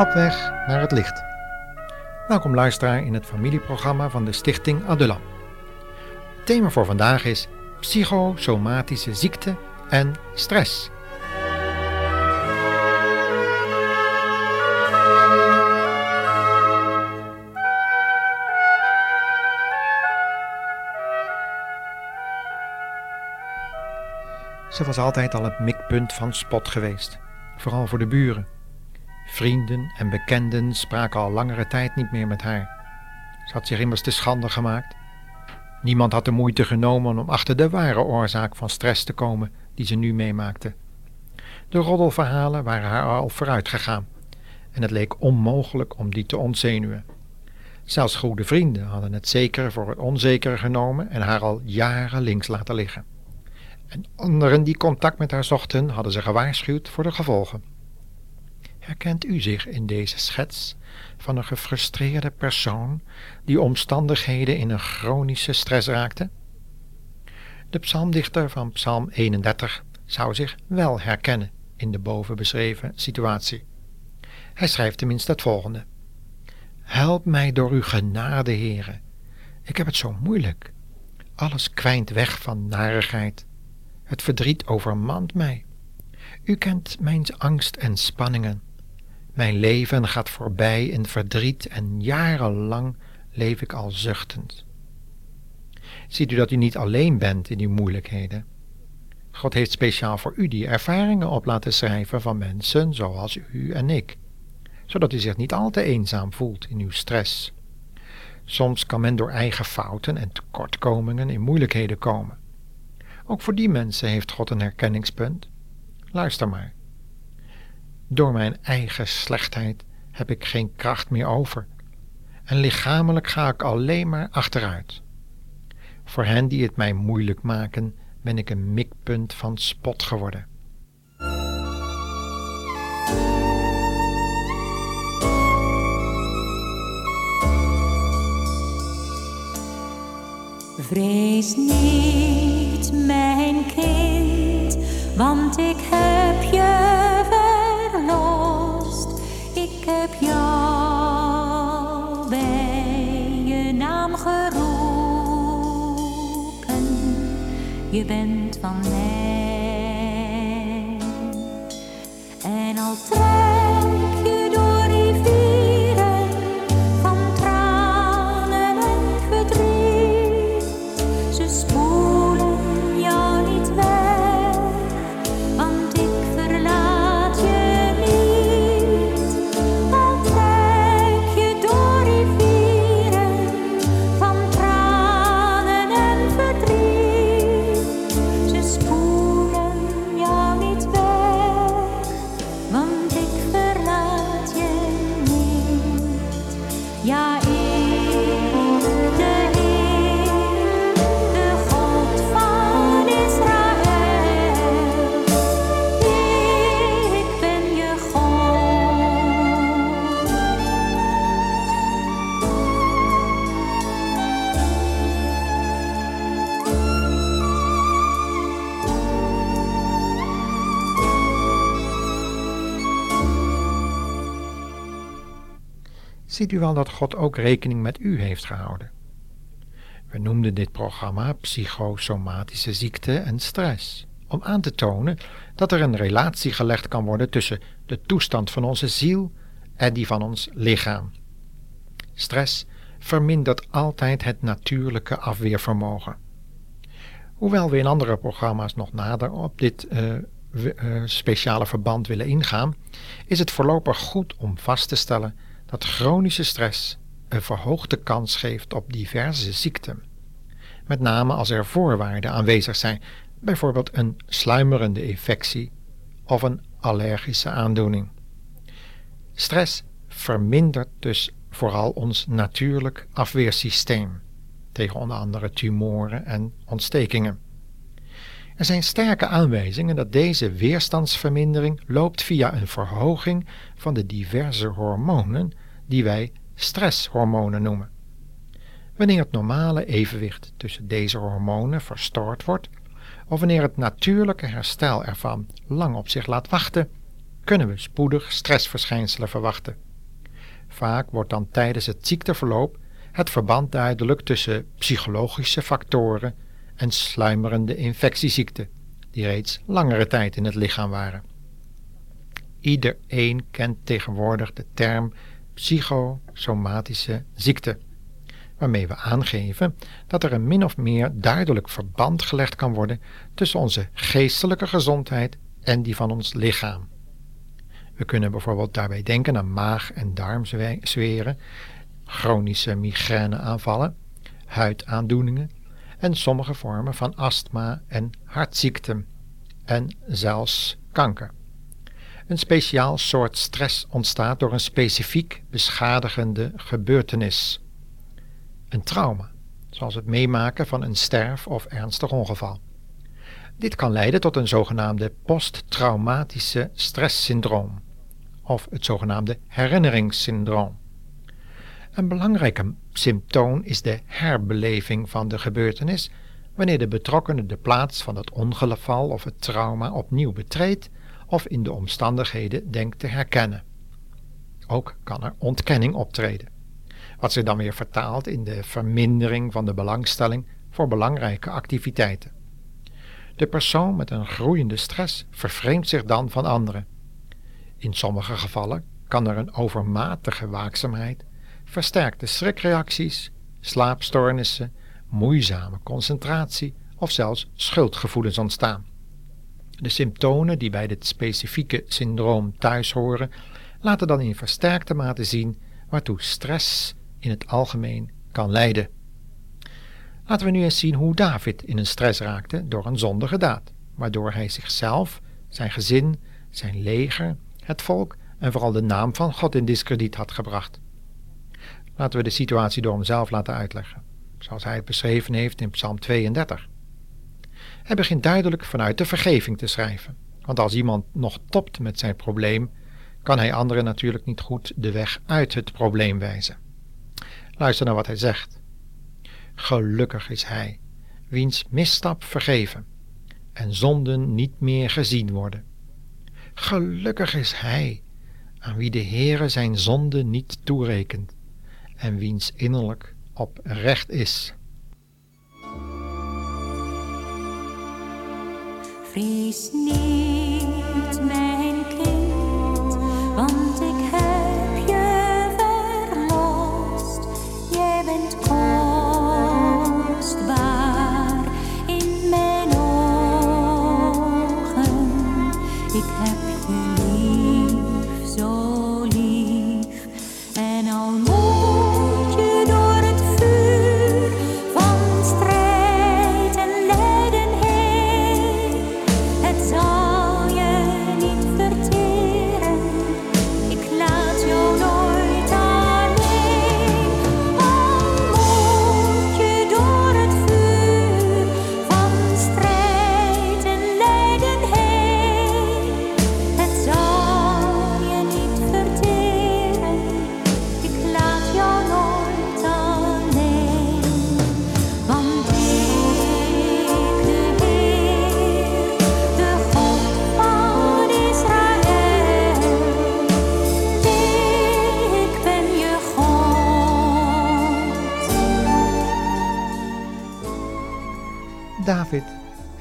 Op weg naar het licht. Welkom luisteraar in het familieprogramma van de Stichting Adulam. Het thema voor vandaag is psychosomatische ziekte en stress. Ze was altijd al het mikpunt van spot geweest, vooral voor de buren. Vrienden en bekenden spraken al langere tijd niet meer met haar. Ze had zich immers te schande gemaakt. Niemand had de moeite genomen om achter de ware oorzaak van stress te komen die ze nu meemaakte. De roddelverhalen waren haar al vooruit gegaan en het leek onmogelijk om die te ontzenuwen. Zelfs goede vrienden hadden het zekere voor het onzekere genomen en haar al jaren links laten liggen. En anderen die contact met haar zochten, hadden ze gewaarschuwd voor de gevolgen. Herkent u zich in deze schets van een gefrustreerde persoon die omstandigheden in een chronische stress raakte? De psalmdichter van Psalm 31 zou zich wel herkennen in de boven beschreven situatie. Hij schrijft tenminste het volgende: Help mij door uw genade, heren. Ik heb het zo moeilijk. Alles kwijnt weg van narigheid. Het verdriet overmand mij. U kent mijn angst en spanningen. Mijn leven gaat voorbij in verdriet en jarenlang leef ik al zuchtend. Ziet u dat u niet alleen bent in uw moeilijkheden? God heeft speciaal voor u die ervaringen op laten schrijven van mensen zoals u en ik, zodat u zich niet al te eenzaam voelt in uw stress. Soms kan men door eigen fouten en tekortkomingen in moeilijkheden komen. Ook voor die mensen heeft God een herkenningspunt. Luister maar. Door mijn eigen slechtheid heb ik geen kracht meer over. En lichamelijk ga ik alleen maar achteruit. Voor hen die het mij moeilijk maken, ben ik een mikpunt van spot geworden. Vrees niet, mijn kind, want ik heb jou bij je naam geroepen. Je bent van mij. Ziet u wel dat God ook rekening met u heeft gehouden? We noemden dit programma psychosomatische ziekte en stress, om aan te tonen dat er een relatie gelegd kan worden tussen de toestand van onze ziel en die van ons lichaam. Stress vermindert altijd het natuurlijke afweervermogen. Hoewel we in andere programma's nog nader op dit eh, eh, speciale verband willen ingaan, is het voorlopig goed om vast te stellen dat chronische stress een verhoogde kans geeft op diverse ziekten. Met name als er voorwaarden aanwezig zijn, bijvoorbeeld een sluimerende infectie of een allergische aandoening. Stress vermindert dus vooral ons natuurlijk afweersysteem tegen onder andere tumoren en ontstekingen. Er zijn sterke aanwijzingen dat deze weerstandsvermindering loopt via een verhoging van de diverse hormonen die wij stresshormonen noemen. Wanneer het normale evenwicht tussen deze hormonen verstoord wordt, of wanneer het natuurlijke herstel ervan lang op zich laat wachten, kunnen we spoedig stressverschijnselen verwachten. Vaak wordt dan tijdens het ziekteverloop het verband duidelijk tussen psychologische factoren en sluimerende infectieziekten, die reeds langere tijd in het lichaam waren. Iedereen kent tegenwoordig de term psychosomatische ziekte, waarmee we aangeven dat er een min of meer duidelijk verband gelegd kan worden tussen onze geestelijke gezondheid en die van ons lichaam. We kunnen bijvoorbeeld daarbij denken aan maag- en darmzweren, chronische migraineaanvallen, huidaandoeningen en sommige vormen van astma en hartziekten en zelfs kanker. Een speciaal soort stress ontstaat door een specifiek beschadigende gebeurtenis. Een trauma, zoals het meemaken van een sterf- of ernstig ongeval. Dit kan leiden tot een zogenaamde posttraumatische stresssyndroom of het zogenaamde herinneringssyndroom. Een belangrijke symptoom is de herbeleving van de gebeurtenis wanneer de betrokkenen de plaats van het ongeval of het trauma opnieuw betreedt of in de omstandigheden denkt te herkennen. Ook kan er ontkenning optreden, wat zich dan weer vertaalt in de vermindering van de belangstelling voor belangrijke activiteiten. De persoon met een groeiende stress vervreemdt zich dan van anderen. In sommige gevallen kan er een overmatige waakzaamheid, versterkte schrikreacties, slaapstoornissen, moeizame concentratie of zelfs schuldgevoelens ontstaan. De symptomen die bij dit specifieke syndroom thuis horen, laten dan in versterkte mate zien waartoe stress in het algemeen kan leiden. Laten we nu eens zien hoe David in een stress raakte door een zondige daad, waardoor hij zichzelf, zijn gezin, zijn leger, het volk en vooral de naam van God in diskrediet had gebracht. Laten we de situatie door hemzelf laten uitleggen, zoals hij het beschreven heeft in Psalm 32. Hij begint duidelijk vanuit de vergeving te schrijven, want als iemand nog topt met zijn probleem, kan hij anderen natuurlijk niet goed de weg uit het probleem wijzen. Luister naar wat hij zegt. Gelukkig is hij, wiens misstap vergeven en zonden niet meer gezien worden. Gelukkig is hij, aan wie de Heere zijn zonde niet toerekent en wiens innerlijk oprecht is. Vrees niet, mijn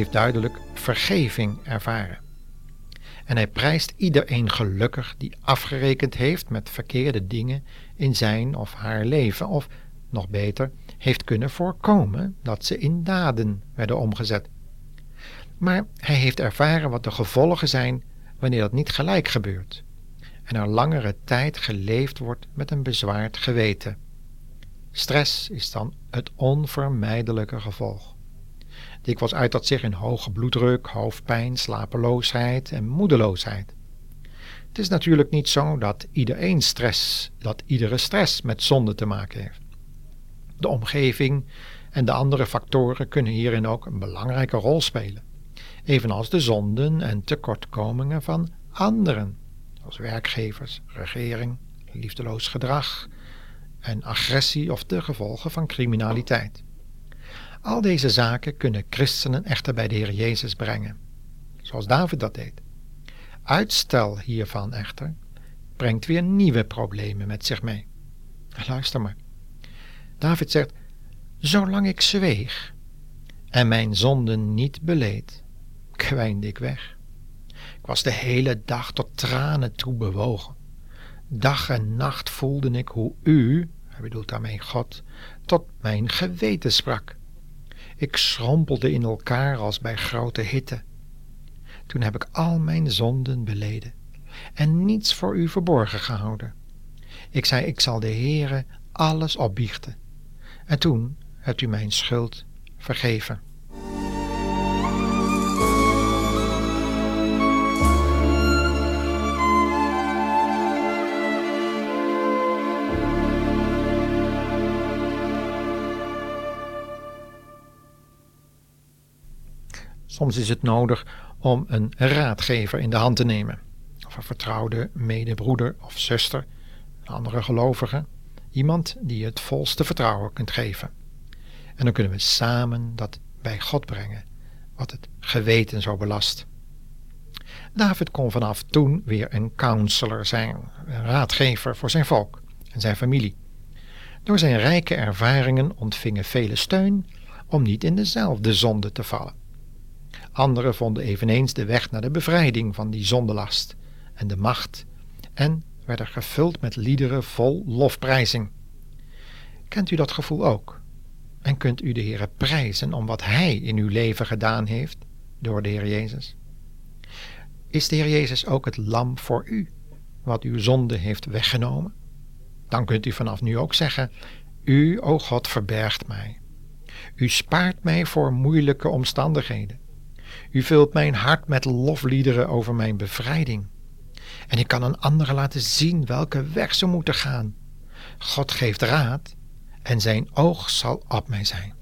heeft duidelijk vergeving ervaren. En hij prijst iedereen gelukkig die afgerekend heeft met verkeerde dingen in zijn of haar leven, of nog beter, heeft kunnen voorkomen dat ze in daden werden omgezet. Maar hij heeft ervaren wat de gevolgen zijn wanneer dat niet gelijk gebeurt en er langere tijd geleefd wordt met een bezwaard geweten. Stress is dan het onvermijdelijke gevolg. Dikwijls uit dat zich in hoge bloeddruk, hoofdpijn, slapeloosheid en moedeloosheid. Het is natuurlijk niet zo dat iedereen stress, dat iedere stress met zonde te maken heeft. De omgeving en de andere factoren kunnen hierin ook een belangrijke rol spelen, evenals de zonden en tekortkomingen van anderen, zoals werkgevers, regering, liefdeloos gedrag en agressie of de gevolgen van criminaliteit. Al deze zaken kunnen christenen echter bij de Heer Jezus brengen, zoals David dat deed. Uitstel hiervan echter brengt weer nieuwe problemen met zich mee. Luister maar. David zegt: Zolang ik zweeg en mijn zonden niet beleed, kwijnde ik weg. Ik was de hele dag tot tranen toe bewogen. Dag en nacht voelde ik hoe u, hij bedoelt daarmee God, tot mijn geweten sprak. Ik schrompelde in elkaar als bij grote hitte. Toen heb ik al mijn zonden beleden en niets voor u verborgen gehouden. Ik zei, ik zal de Heere alles opbiechten. En toen hebt u mijn schuld vergeven. Soms is het nodig om een raadgever in de hand te nemen, of een vertrouwde medebroeder of zuster, een andere gelovige, iemand die je het volste vertrouwen kunt geven. En dan kunnen we samen dat bij God brengen, wat het geweten zo belast. David kon vanaf toen weer een counselor zijn, een raadgever voor zijn volk en zijn familie. Door zijn rijke ervaringen ontvingen vele steun om niet in dezelfde zonde te vallen. Anderen vonden eveneens de weg naar de bevrijding van die zondelast en de macht en werden gevuld met liederen vol lofprijzing. Kent u dat gevoel ook? En kunt u de Heer prijzen om wat Hij in uw leven gedaan heeft door de Heer Jezus? Is de Heer Jezus ook het lam voor u, wat uw zonde heeft weggenomen? Dan kunt u vanaf nu ook zeggen: U, o God, verbergt mij. U spaart mij voor moeilijke omstandigheden. U vult mijn hart met lofliederen over mijn bevrijding. En ik kan een andere laten zien welke weg ze moeten gaan. God geeft raad en zijn oog zal op mij zijn.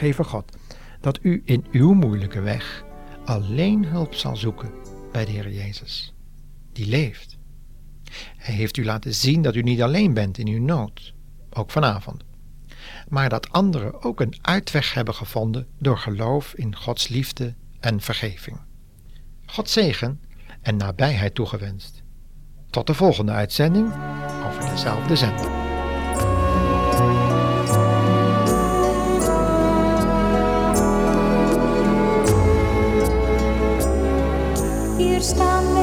Gever God, dat u in uw moeilijke weg alleen hulp zal zoeken bij de Heer Jezus, die leeft. Hij heeft u laten zien dat u niet alleen bent in uw nood, ook vanavond, maar dat anderen ook een uitweg hebben gevonden door geloof in Gods liefde en vergeving. God zegen en nabijheid toegewenst. Tot de volgende uitzending over dezelfde zender. Staan wij voor u.